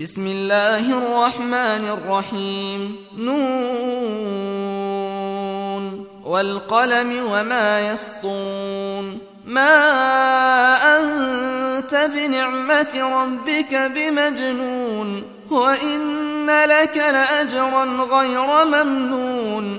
بسم الله الرحمن الرحيم. نون. والقلم وما يسطون ما أنت بنعمة ربك بمجنون. وإن لك لأجرا غير ممنون.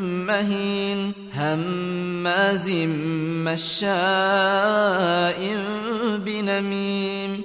مهين هماز مشاء بنميم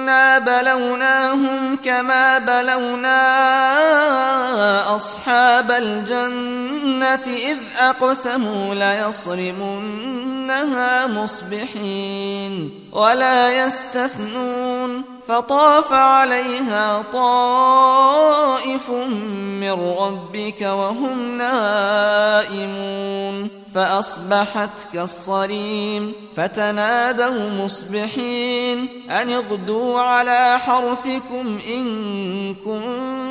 إنا بلوناهم كما بلونا أصحاب الجنة إذ أقسموا ليصرمنها مصبحين ولا يستثنون فطاف عليها طائف من ربك وهم نائمون فأصبحت كالصريم فتنادوا مصبحين أن اغدوا على حرثكم إن كنتم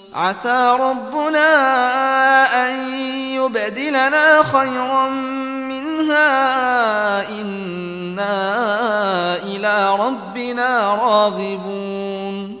عسى ربنا أن يبدلنا خيرا منها. إنا إلى ربنا راغبون.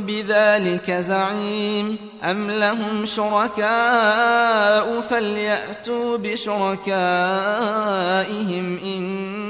بذلك زعيم أم لهم شركاء فليأتوا بشركائهم إن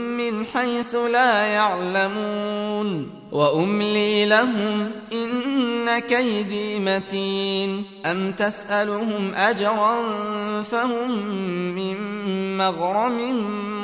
من حيث لا يعلمون. وأملي لهم إن كيدي متين. أم تسألهم أجرا فهم من مغرم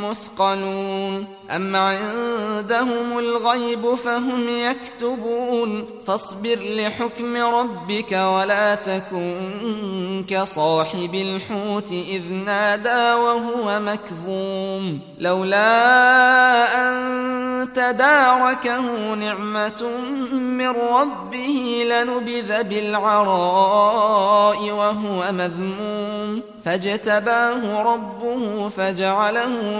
مثقلون أم عندهم الغيب فهم يكتبون فاصبر لحكم ربك ولا تكن كصاحب الحوت إذ نادى وهو مكظوم لولا أن تداركه نعمة من ربه لنبذ بالعراء وهو مذموم فاجتباه ربه فجعله